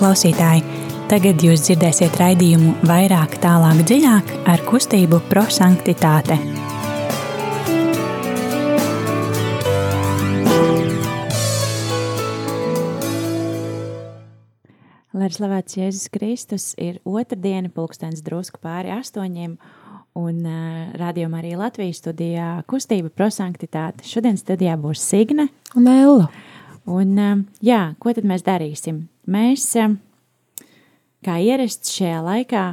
klausītāji! Tagad jūs dzirdēsiet raidījumu vairāk, tālāk, dziļāk ar kustību prosanktitāte. Lai ir slavēts Jēzus Kristus, ir otrdiena, pulkstenis drusku pāri astoņiem, un uh, rādījumā arī Latvijas studijā kustība prosanktitāte. Šodien studijā būs Signe un Ella. Un, uh, jā, ko tad mēs darīsim? Mēs, uh, kā ierasts šajā laikā,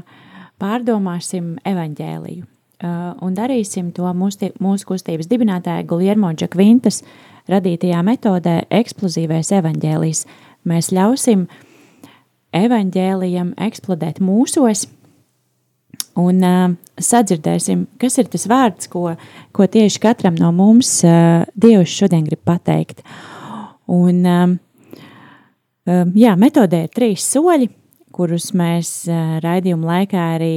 pārdomāsim evaņģēliju uh, un darīsim to mūsu, mūsu kustības dibinātāja Guljermo Džakvintas radītajā metodē eksplozīvais evaņģēlijs. Mēs ļausim evaņģēlijam eksplodēt mūsos un uh, sadzirdēsim, kas ir tas vārds, ko, ko tieši katram no mums uh, Dievs šodien grib pateikt. Un, um, um, jā, metodē ir trīs soļi, kurus mēs uh, raidījuma laikā arī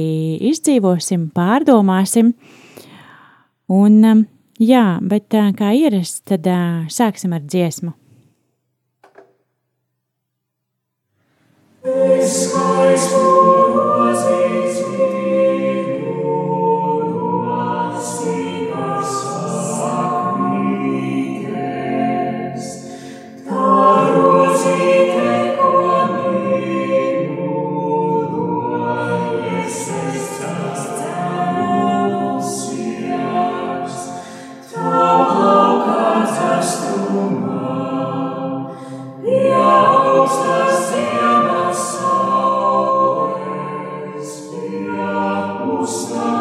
izdzīvosim, pārdomāsim. Un, um, jā, bet uh, kā ierasts, tad uh, sāksim ar dziesmu. Es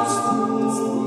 lost.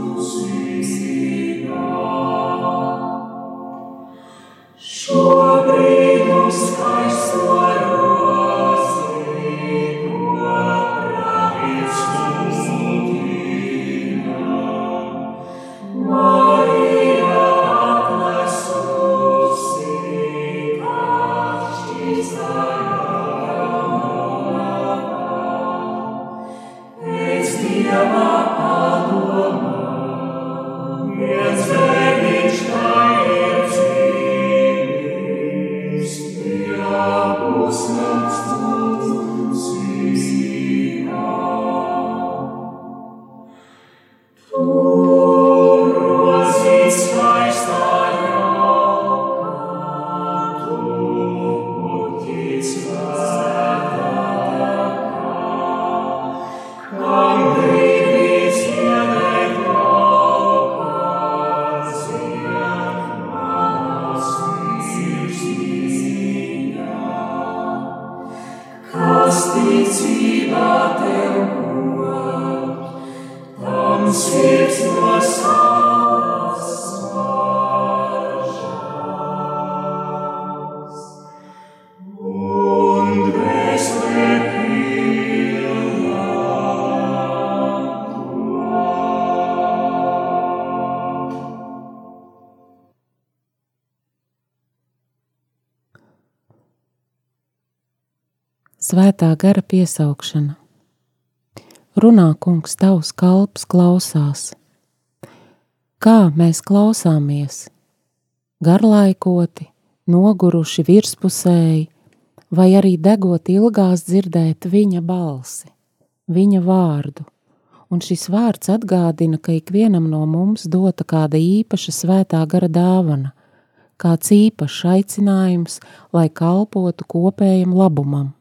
Svētā gara piesaukšana. Runā, kungs, tavs kalps klausās. Kā mēs klausāmies? Garlaikoti, noguruši virspusēji, vai arī degot ilgās dzirdēt viņa balsi, viņa vārdu. Un šis vārds atgādina, ka ikvienam no mums dota kāda īpaša svētā gara dāvana, kāds īpašs aicinājums, lai kalpotu kopējam labumam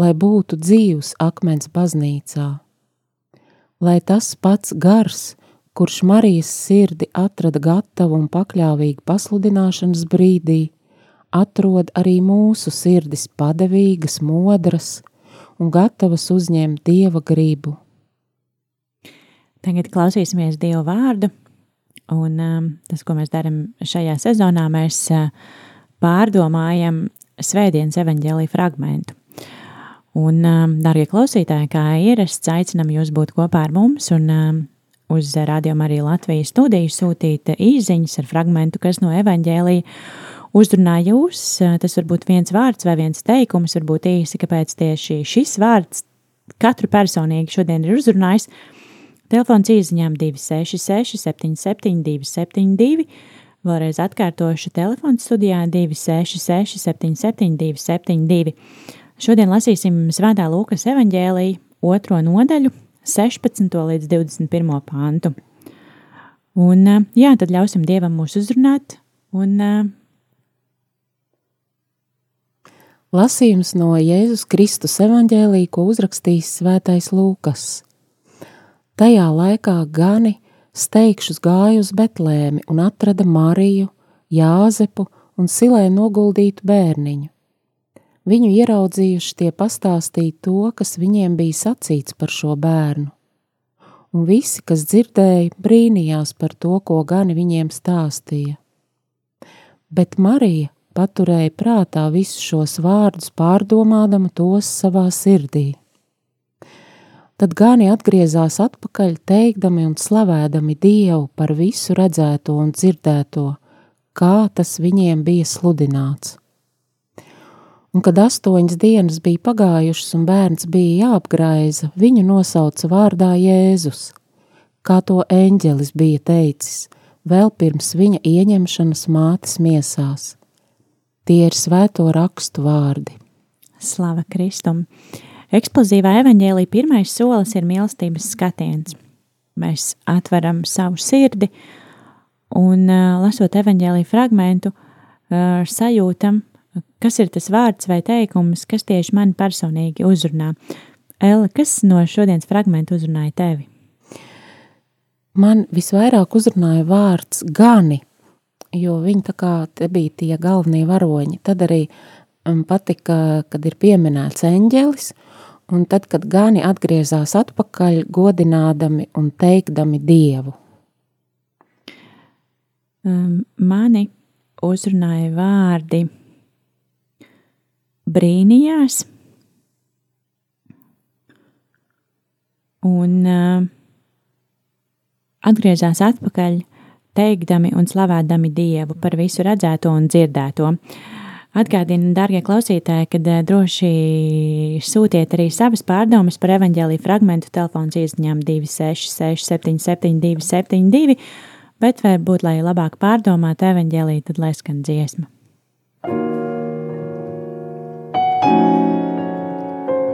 lai būtu dzīvs akmens baznīcā. Lai tas pats gars, kurš Marijas sirdi atrada gatavu un pakļāvīgu pasludināšanas brīdī, atrod arī mūsu sirdis padevīgas, modras un gatavas uzņemt Dieva gribu. Tagad klausīsimies Dieva vārdu, un um, tas, ko mēs darām šajā sezonā, mēs uh, pārdomājam Svētdienas evaņģēlī fragmentu. Un, um, darbie klausītāji, kā ierasts, aicinam jūs būt kopā ar mums un um, uz Radio Mariju Latvijas studiju sūtīt īsiņas ar fragmentu, kas no evaņģēlīja uzrunā jūs. Tas var būt viens vārds vai viens teikums, varbūt īsi, kāpēc tieši šis vārds katru personīgi šodien ir uzrunājis. Telefons īsiņām 266 77 272. Vēlreiz atkārtošu telefonu studijā 266 77 272. Šodien lasīsim Svētā Lūkas evanģēlīju otro nodaļu, 16. līdz 21. pāntu. Un, jā, tad ļausim Dievam mūs uzrunāt un Lasījums no Jēzus Kristus evanģēlī, ko uzrakstījis svētais Lūkas. Tajā laikā gani steigšus gāja uz Betlēmi un atrada Mariju, Jāzepu un silē noguldītu bērniņu. Viņu ieraudzījuši tie pastāstīja to, kas viņiem bija sacīts par šo bērnu. Un visi, kas dzirdēja, brīnījās par to, ko gani viņiem stāstīja. Bet Marija paturēja prātā visus šos vārdus, pārdomādama tos savā sirdī. Tad gani atgriezās atpakaļ, teikdami un slavēdami Dievu par visu redzēto un dzirdēto, kā tas viņiem bija sludināts. Un, kad astoņas dienas bija pagājušas un bērns bija jāapgraiza, viņu nosauca vārdā Jēzus, kā to eņģelis bija teicis, vēl pirms viņa ieņemšanas mātes miesās. Tie ir svēto rakstu vārdi. Slava Kristum! Eksplozīvā evaņģēlī pirmais solis ir mīlestības skatiens. Mēs atveram savu sirdi un, lasot evaņģēlī fragmentu, sajūtam, kas ir tas vārds vai teikums, kas tieši mani personīgi uzrunā. Ella, kas no šodienas fragmenta uzrunāja tevi? Man visvairāk uzrunāja vārds gani – jo viņi tā kā te bija tie galvenie varoņi. Tad arī um, patika, kad ir pieminēts eņģelis, un tad, kad gani atgriezās atpakaļ, godinādami un teikdami Dievu. Um, mani uzrunāja vārdi brīnījās un uh, atgriezās atpakaļ teikdami un slavādami Dievu par visu redzēto un dzirdēto. Atgādinu, darbie klausītāji, kad eh, droši sūtiet arī savas pārdomas par evaņģēlīju fragment telefons izziņām 266, 772, 72, bet varbūt, lai labāk pārdomātu evaņģēlīju, tad lai skan dziesma.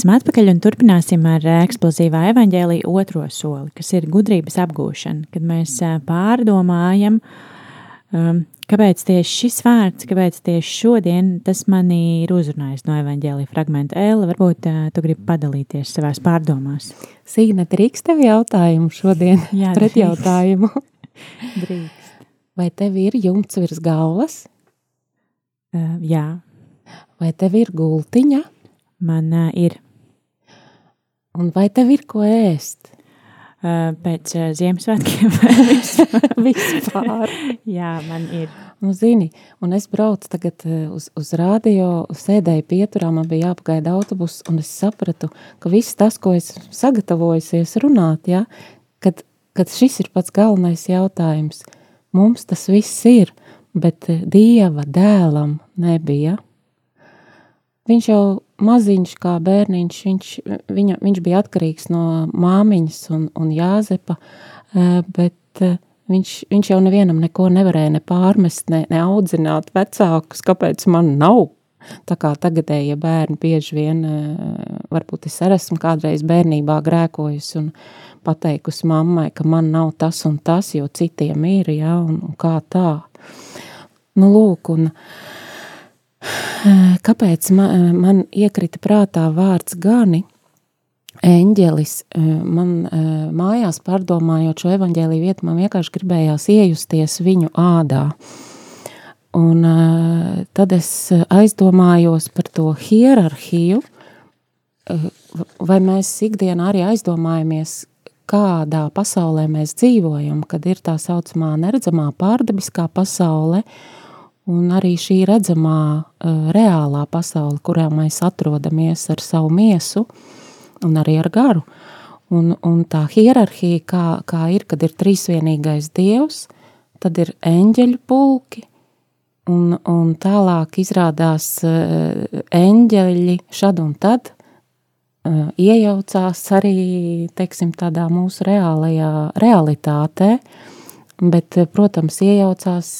esam atpakaļ un turpināsim ar uh, eksplozīvā evaņģēlīja otro soli, kas ir gudrības apgūšana, kad mēs uh, pārdomājam, um, kāpēc tieši šis vārds, kāpēc tieši šodien tas manī ir uzrunājis no evaņģēlīja fragmenta. Ēla, varbūt uh, tu gribi padalīties savās pārdomās. Sīna, drīkst tev jautājumu šodien? Jā, pret drīkst. jautājumu. Drīkst. Vai tev ir jumts virs galvas, Uh, jā, vai tev ir gultiņa, man uh, ir un vai tev ir ko ēst? uh, pēc uh, Ziemassvētkiem vispār. Jā, man ir. Nu, zini, un es braucu tagad eh, uz, uz rādio, sēdēju pieturā, man bija jāpagaida autobus, un es sapratu, ka viss tas, ko es sagatavojusies runāt, ja, kad, kad šis ir pats galvenais jautājums, mums tas viss ir, bet eh, Dieva dēlam nebija. Viņš jau maziņš kā bērniņš, viņš, viņa, viņš bija atkarīgs no māmiņas un, un Jāzepa, eh, bet eh, viņš, viņš jau nevienam neko nevarēja ne pārmest, ne, ne audzināt vecākus, kāpēc man nav. Tā kā tagadējie bērni bieži vien, eh, varbūt es arī esmu kādreiz bērnībā grēkojusi un pateikusi mammai, ka man nav tas un tas, jo citiem ir, ja, un, un kā tā. Nu, lūk, un eh, kāpēc man, man iekrita prātā vārds gani, eņģelis, eh, man eh, mājās pārdomājot šo evaņģēliju vietu, man vienkārši gribējās iejusties viņu ādā. Un eh, tad es aizdomājos par to hierarhiju, eh, vai mēs ikdienā arī aizdomājamies, kādā pasaulē mēs dzīvojam, kad ir tā saucamā neredzamā pārdabiskā pasaule un arī šī redzamā uh, reālā pasaule, kurā mēs atrodamies ar savu miesu un arī ar garu. Un, un tā hierarhija, kā, kā ir, kad ir trīsvienīgais dievs, tad ir eņģeļu pulki, un, un tālāk izrādās uh, eņģeļi šad un tad uh, iejaucās arī, teiksim, tādā mūsu reālajā realitātē, bet, protams, iejaucās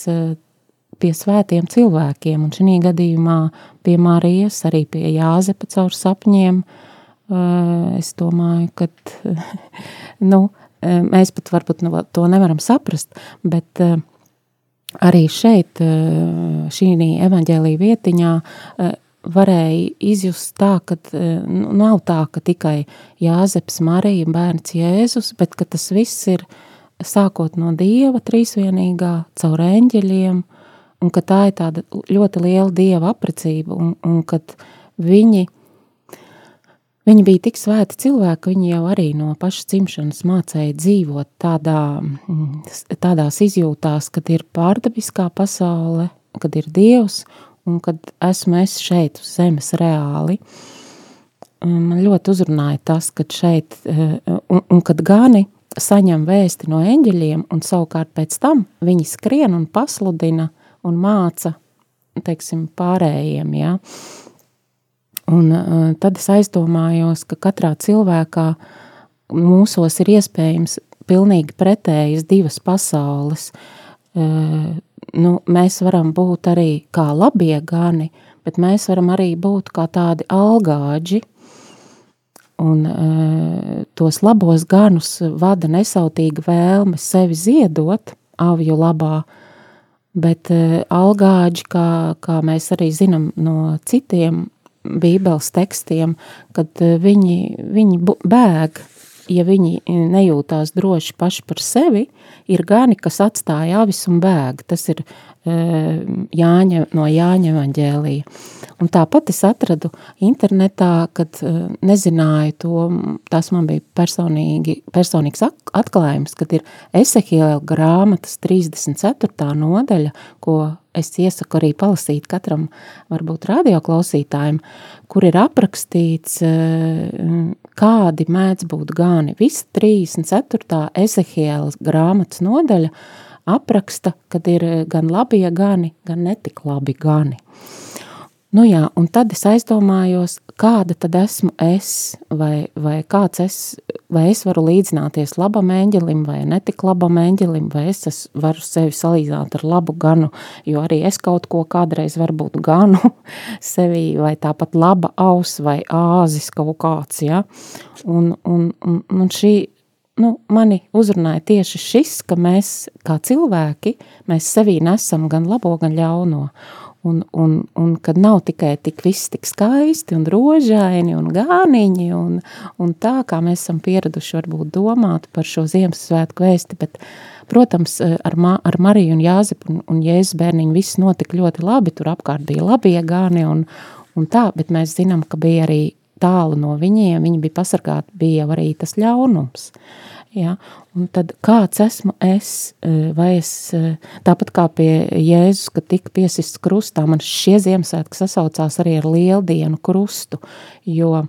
pie svētiem cilvēkiem, un šī gadījumā pie Marijas, arī pie Jāzepa caur sapņiem, uh, es domāju, ka, nu, uh, mēs pat varbūt nu, to nevaram saprast, bet uh, arī šeit, uh, šī evaņģēlīja vietiņā, uh, varēja izjust tā, ka nu, nav tā, ka tikai Jāzeps, Marija, bērns Jēzus, bet ka tas viss ir sākot no Dieva trīsvienīgā, caur eņģeļiem, un ka tā ir tāda ļoti liela Dieva aprecība, un, un kad viņi, viņi bija tik svēti cilvēki, ka viņi jau arī no pašas dzimšanas mācēja dzīvot tādā, tādās izjūtās, kad ir pārdabiskā pasaule, kad ir Dievs, un kad esmu es šeit uz zemes reāli. Man ļoti uzrunāja tas, ka šeit, un, un kad gani saņem vēsti no eņģeļiem, un savukārt pēc tam viņi skrien un pasludina un māca, teiksim, pārējiem, ja. Un uh, tad es aizdomājos, ka katrā cilvēkā mūsos ir iespējams pilnīgi pretējas divas pasaules. Uh, nu, mēs varam būt arī kā labie gani, bet mēs varam arī būt kā tādi algāģi, un uh, tos labos ganus vada nesautīga vēlme sevi ziedot avju labā, bet uh, algāģi, kā, kā mēs arī zinām no citiem bībeles tekstiem, kad uh, viņi, viņi bēg, ja viņi nejūtās droši paši par sevi, ir gani, kas atstāja avis un bēg. Tas ir Jāņa, no Jāņa evaņģēlija. Un tāpat es atradu internetā, kad nezināju to, tas man bija personīgi, personīgs atklājums, kad ir Esehiela grāmatas 34. nodaļa, ko es iesaku arī palasīt katram, varbūt radioklausītājiem, kur ir aprakstīts, kādi mēdz būt gani. Visa 34. Esehiela grāmatas nodaļa apraksta, kad ir eh, gan labie gani, gan netik labi gani. Nu jā, un tad es aizdomājos, kāda tad esmu es, vai, vai kāds es, vai es varu līdzināties labam eņģelim, vai netik labam eņģelim, vai es, es varu sevi salīdzināt ar labu ganu, jo arī es kaut ko kādreiz varbūt ganu sevī, vai tāpat laba aus vai āzis kaut kāds, ja? Un, un, un, un šī nu, mani uzrunāja tieši šis, ka mēs kā cilvēki, mēs sevī nesam gan labo, gan ļauno. Un, un, un kad nav tikai tik viss tik skaisti un rožaini un gāniņi un, un tā, kā mēs esam pieraduši varbūt domāt par šo Ziemassvētku vēsti, bet, protams, ar, Ma, ar Mariju un Jāzepu un, un Jēzus bērniņu viss notika ļoti labi, tur apkārt bija labie gāni un, un tā, bet mēs zinām, ka bija arī tālu no viņiem, viņi bija pasargāti, bija jau arī tas ļaunums. Ja? Un tad kāds esmu es, e, vai es, e, tāpat kā pie Jēzus, kad tika piesists krustā, man šie Ziemassvētki sasaucās arī ar lieldienu krustu, jo,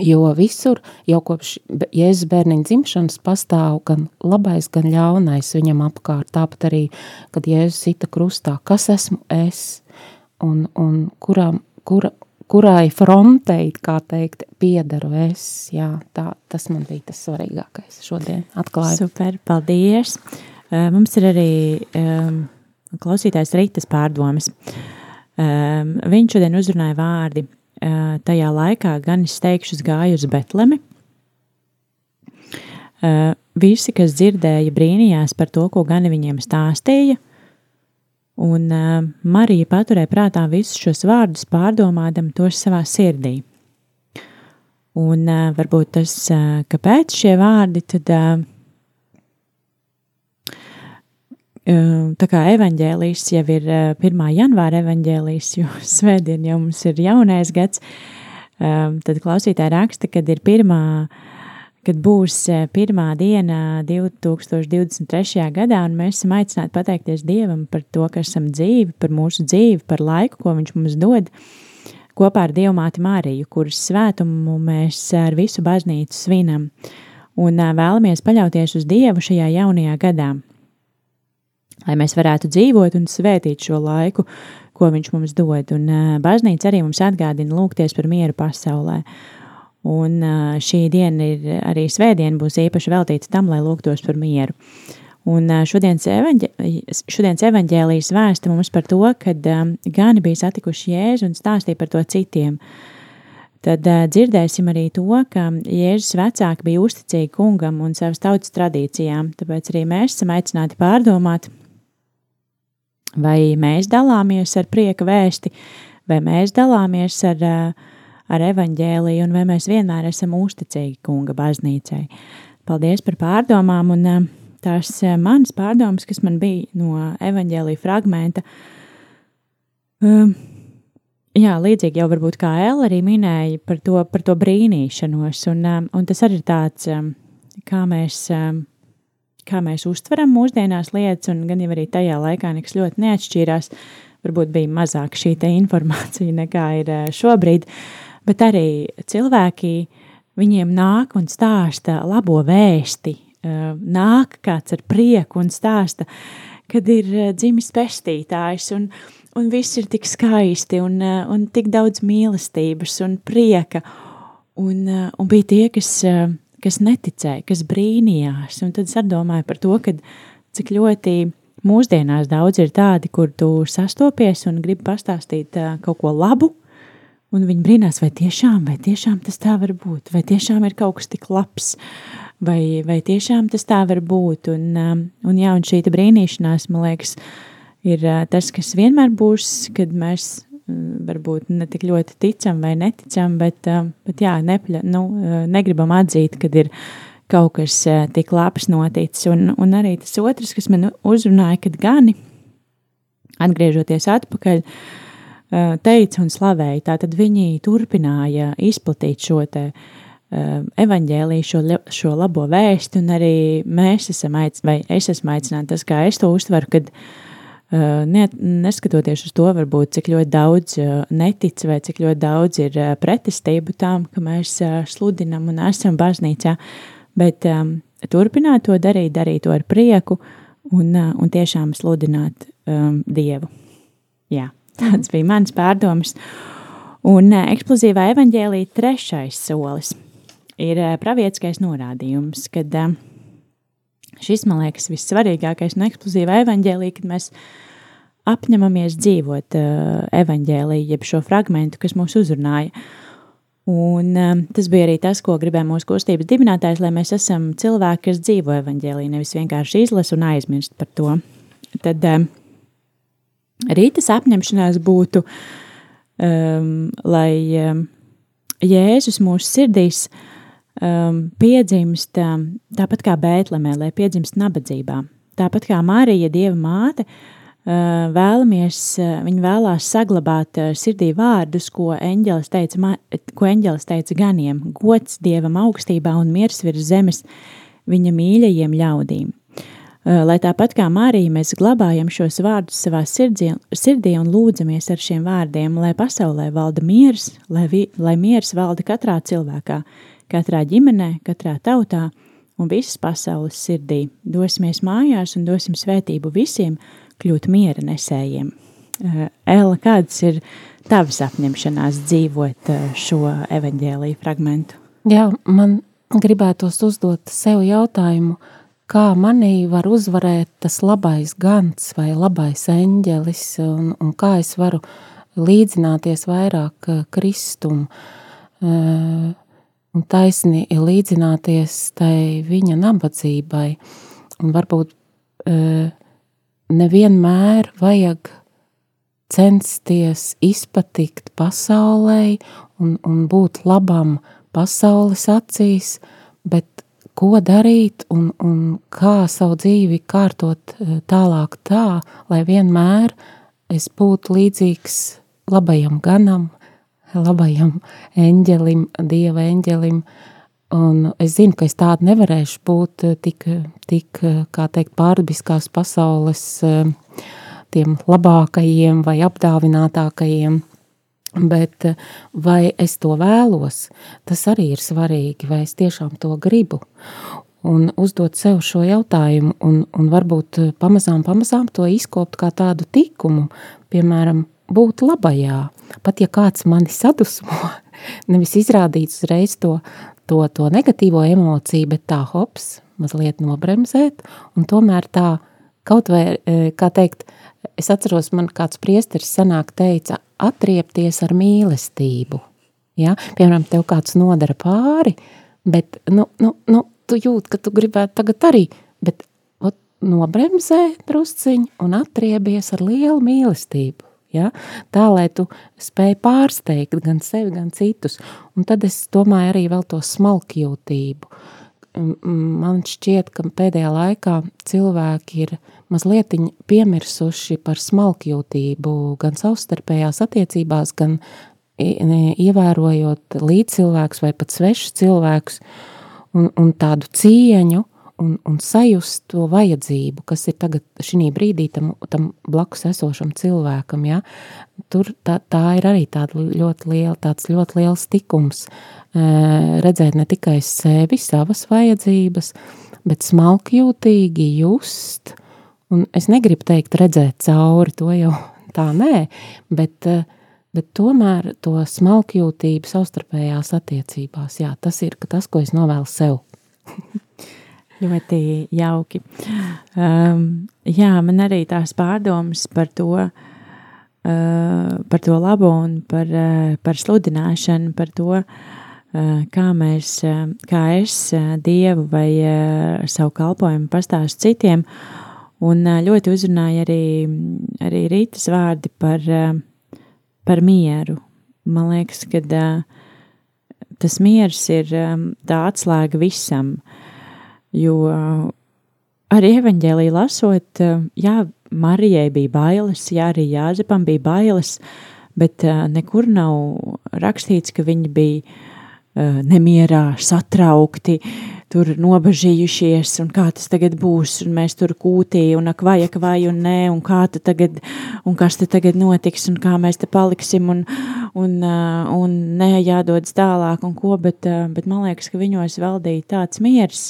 jo visur jau kopš Jēzus bērniņa dzimšanas pastāv gan labais, gan ļaunais viņam apkārt, tāpat arī, kad Jēzus sita krustā, kas esmu es, un, un kuram, kura, kurai frontei, kā teikt, piedaru es. Jā, tā, tas man bija tas svarīgākais šodien atklājums. Super, paldies! Mums ir arī um, klausītājs Rītas pārdomas. Um, viņš šodien uzrunāja vārdi. Uh, tajā laikā gan es teikšu, gāju uz Betlemi. Uh, visi, kas dzirdēja, brīnījās par to, ko gan viņiem stāstīja, Un uh, Marija paturēja prātā visus šos vārdus, pārdomādam tos savā sirdī. Un uh, varbūt tas, uh, kāpēc šie vārdi, tad uh, tā kā evaņģēlīs jau ir 1. janvāra evaņģēlīs, jo svētdien jau mums ir jaunais gads, tad klausītāji raksta, kad ir pirmā kad būs eh, pirmā diena 2023. gadā, un mēs esam aicināti pateikties Dievam par to, ka esam dzīvi, par mūsu dzīvi, par laiku, ko Viņš mums dod, kopā ar Dievu māti Māriju, kuras svētumu mēs ar visu baznīcu svinam, un eh, vēlamies paļauties uz Dievu šajā jaunajā gadā, lai mēs varētu dzīvot un svētīt šo laiku, ko Viņš mums dod, un eh, baznīca arī mums atgādina lūgties par mieru pasaulē. Un šī diena ir arī svētdiena, būs īpaši veltīta tam, lai lūgtos par mieru. Un šodienas, evaņģē, šodienas evaņģēlijas vēsta mums par to, kad gani bija satikuši Jēzu un stāstīja par to citiem. Tad dzirdēsim arī to, ka Jēzus vecāki bija uzticīgi kungam un savas tautas tradīcijām, tāpēc arī mēs esam aicināti pārdomāt, vai mēs dalāmies ar prieka vēsti, vai mēs dalāmies ar uh, ar evaņģēliju un vai mēs vienmēr esam uzticīgi kunga baznīcai. Paldies par pārdomām un eh, tās eh, manas pārdomas, kas man bija no evaņģēlija fragmenta. Um, jā, līdzīgi jau varbūt kā Ella arī minēja par to, par to brīnīšanos, un, un tas arī ir tāds, kā mēs, kā mēs uztveram mūsdienās lietas, un gan jau arī tajā laikā nekas ļoti neatšķīrās, varbūt bija mazāk šī informācija nekā ir šobrīd. Uh, bet arī cilvēki viņiem nāk un stāsta labo vēsti, nāk kāds ar prieku un stāsta, kad ir dzimis pestītājs un, un viss ir tik skaisti un, un tik daudz mīlestības un prieka. Un, un bija tie, kas, kas neticēja, kas brīnījās. Un tad es domāju par to, ka cik ļoti mūsdienās daudz ir tādi, kur tu sastopies un gribi pastāstīt kaut ko labu, Un viņi brīnās, vai tiešām, vai tiešām tas tā var būt, vai tiešām ir kaut kas tik labs, vai, vai tiešām tas tā var būt. Un, um, un, jā, un šī brīnīšanās, man liekas, ir uh, tas, kas vienmēr būs, kad mēs uh, varbūt ne tik ļoti ticam vai neticam, bet, uh, bet jā, nepļa, nu, negribam atzīt, kad ir kaut kas tik labs noticis. Un, un arī tas otrs, kas man uzrunāja, kad gani, atgriežoties atpakaļ, uh, teica un slavēja, tātad viņi turpināja izplatīt šo te evaņģēlīju, šo, šo labo vēstu, un arī mēs esam aicināti, vai es esmu aicināti, tas kā es to uztveru, kad ne, neskatoties uz to, varbūt cik ļoti daudz netic vai cik ļoti daudz ir pretestību tām, ka mēs sludinam un esam baznīcā, bet um, turpināt to darīt, darīt to ar prieku un, un tiešām sludināt um, Dievu. Jā, tāds bija mans pārdoms. Un eksplozīvā evaņģēlīja trešais solis ir pravietiskais norādījums, kad šis, man liekas, vissvarīgākais no eksplozīvā evaņģēlīja, kad mēs apņemamies dzīvot evaņģēlīju, jeb šo fragmentu, kas mūs uzrunāja. Un um, tas bija arī tas, ko gribēja mūsu kustības dibinātājs, lai mēs esam cilvēki, kas dzīvo evaņģēlī, nevis vienkārši izlas un aizmirst par to. Tad um, rītas apņemšanās būtu, um, lai um, Jēzus mūsu sirdīs um, piedzimst um, tāpat kā Bētlemē, lai piedzimst nabadzībā. Tāpat kā Marija, Dieva māte, uh, vēlamies, eh, viņa vēlās saglabāt eh, sirdī vārdus, ko eņģelis teica, ko eņģelis teica ganiem - gods dievam augstībā un miers virs zemes viņa mīļajiem ļaudīm. Lai tāpat kā Mārija mēs glabājam šos vārdus savā sirdī, sirdī un lūdzamies ar šiem vārdiem, lai pasaulē valda miers, lai, vi, lai miers valda katrā cilvēkā, katrā ģimenē, katrā tautā un visas pasaules sirdī. Dosimies mājās un dosim svētību visiem, kļūt miera nesējiem. Ella, kādas ir tavas apņemšanās dzīvot šo evaņģēlīju fragmentu? Jā, man gribētos uzdot sev jautājumu, kā manī var uzvarēt tas labais gans vai labais eņģelis, un, un kā es varu līdzināties vairāk Kristum, un taisni līdzināties tai viņa nabadzībai, un varbūt nevienmēr vajag censties izpatikt pasaulē un, un būt labam pasaules acīs, bet ko darīt un, un kā savu dzīvi kārtot eh, tālāk tā, lai vienmēr es būtu līdzīgs labajam ganam, labajam eņģelim, dieva eņģelim, Un es zinu, ka es tāda nevarēšu būt eh, tik, tik eh, kā teikt, pārdabiskās pasaules tiem labākajiem vai apdāvinātākajiem, bet vai es to vēlos, tas arī ir svarīgi, vai es tiešām to gribu. Un uzdot sev šo jautājumu un, un varbūt pamazām, pamazām to izkopt kā tādu tikumu, piemēram, būt labajā. Pat ja kāds mani sadusmo, nevis izrādīt uzreiz to, to, to negatīvo emociju, bet tā hops, mazliet nobremzēt, un tomēr tā kaut vai, e, kā teikt, es atceros, man kāds priesteris senāk teica, atriepties ar mīlestību. Ja? Piemēram, tev kāds nodara pāri, bet, nu, nu, nu, tu jūt, ka tu gribētu tagad arī, bet ot, nobremzē drusciņu un atriebies ar lielu mīlestību. Ja? Tā, lai tu spēj pārsteigt gan sevi, gan citus. Un tad es domāju arī vēl to smalkjūtību. Man šķiet, ka pēdējā laikā cilvēki ir mazliet piemirsuši par smalkjūtību gan savstarpējās attiecībās, gan ievērojot līdzcilvēkus vai pat svešus cilvēkus un, un tādu cieņu, un, un sajust to vajadzību, kas ir tagad šī brīdī tam, tam blakus esošam cilvēkam, ja? tur tā, tā ir arī tāda ļoti liela, tāds ļoti liels tikums, redzēt ne tikai sevi, savas vajadzības, bet smalkjūtīgi just, un es negribu teikt redzēt cauri, to jau tā nē, bet, bet tomēr to smalkjūtību savstarpējās attiecībās, jā, tas ir tas, ko es novēlu sev. Ļoti jauki. Um, jā, man arī tās pārdomas par to, uh, par to labo un par, uh, par sludināšanu, par to, uh, kā mēs, uh, kā es uh, Dievu vai uh, savu kalpojumu pastāstu citiem. Un ļoti uzrunāja arī, arī Rītas vārdi par, par mieru. Man liekas, ka tas miers ir tā atslēga visam, jo arī evaņģēlī lasot, jā, Marijai bija bailes, jā, arī Jāzepam bija bailes, bet nekur nav rakstīts, ka viņi bija nemierā, satraukti, tur nobažījušies, un kā tas tagad būs, un mēs tur kūtī, un ak vai, ak vai, un nē, un kā te tagad, un kas te tagad notiks, un kā mēs te paliksim, un, un, un nē, jādodas tālāk, un ko, bet, bet man liekas, ka viņos valdīja tāds miers,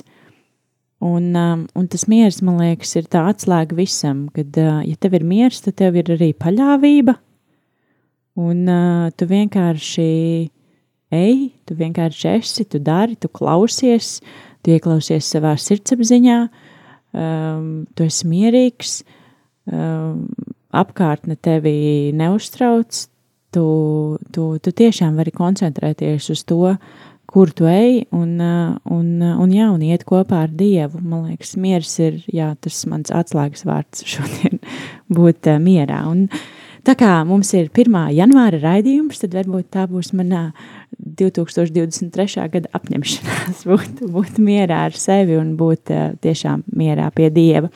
un, un tas miers, man liekas, ir tā atslēga visam, kad, ja tev ir miers, tad tev ir arī paļāvība, un tu vienkārši ej, tu vienkārši esi, tu dari, tu klausies, tu ieklausies savā sirdsapziņā, um, tu esi mierīgs, um, apkārtne tevi neuztrauc, tu, tu, tu tiešām vari koncentrēties uz to, kur tu ej, un, uh, un, uh, un, jā, un iet kopā ar Dievu. Man liekas, miers ir jā, tas mans atslēgas vārds šodien būt uh, mierā. Un, tā kā mums ir 1. janvāra raidījums, tad varbūt tā būs manā 2023. gada apņemšanās būt, būt mierā ar sevi un būt uh, tiešām mierā pie Dieva.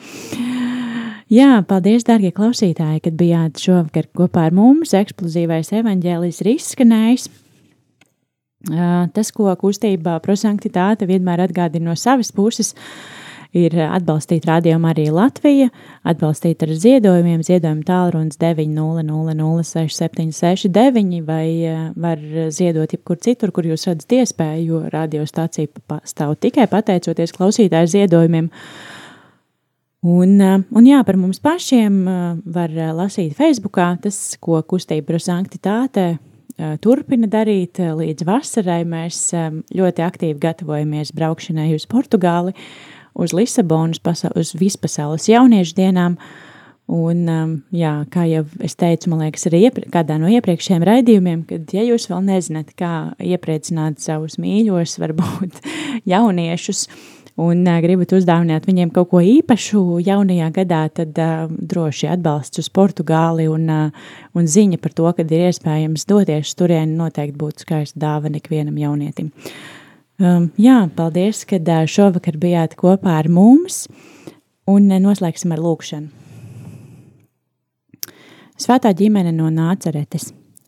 Jā, paldies, darbie klausītāji, kad bijāt šovakar kopā ar mums. Eksplozīvais evaņģēlijs ir izskanējis. Uh, tas, ko kustībā prosanktitāte vienmēr atgādina no savas puses, uh, ir atbalstīt Radio Marija Latvija, atbalstīt ar ziedojumiem, ziedojumu tālrunis 900-6769 vai eh, var ziedot jebkur citur, kur jūs redzat iespēju, jo radiostacija stāv tikai pateicoties klausītāju ziedojumiem. Un, eh, un jā, par mums pašiem eh, var lasīt Facebookā tas, ko kustība par sanktitāte turpina darīt līdz vasarai. Mēs ļoti aktīvi gatavojamies braukšanai uz Portugāli uz Lisabonas, uz vispasaules jauniešu dienām. Un, um, jā, kā jau es teicu, man liekas, arī iepri, kādā no iepriekšējiem raidījumiem, kad, ja jūs vēl nezināt, kā iepriecināt savus mīļos, varbūt jauniešus, un uh, gribat uzdāvināt viņiem kaut ko īpašu jaunajā gadā, tad uh, droši atbalsts uz Portugāli un, uh, un ziņa par to, ka ir iespējams doties turieni, noteikti būtu skaista dāvana ikvienam jaunietim. Uh, Um, jā, paldies, ka uh, šovakar bijāt kopā ar mums, un uh, noslēgsim ar lūkšanu. Svētā ģimene no Nāceretes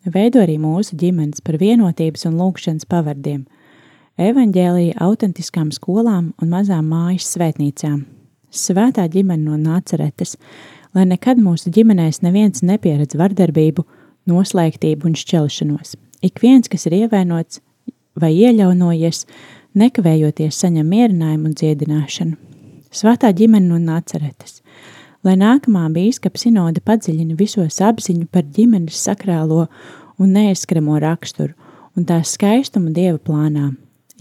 veido arī mūsu ģimenes par vienotības un lūkšanas pavardiem, evaņģēlīja autentiskām skolām un mazām mājas svētnīcām. Svētā ģimene no Nāceretes, lai nekad mūsu ģimenēs neviens nepieredz vardarbību, noslēgtību un šķelšanos. Ik viens, kas ir ievainots, vai ieļaunojies, nekavējoties saņem mierinājumu un dziedināšanu. Svētā ģimene no Nāceretes, lai nākamā bīskapa sinode padziļina visos apziņu par ģimenes sakrālo un neaizskramo raksturu un tās skaistumu Dieva plānā.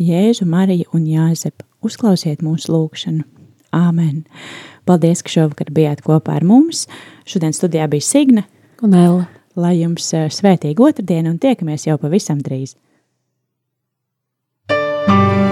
Jēzu, Mariju un Jāzepu, uzklausiet mūsu lūgšanu. Āmen! Paldies, ka šovakar bijāt kopā ar mums. Šodien studijā bija Signe un Ella. Lai jums eh, svētīga otrdiena un tiekamies jau pavisam drīz! Jebkur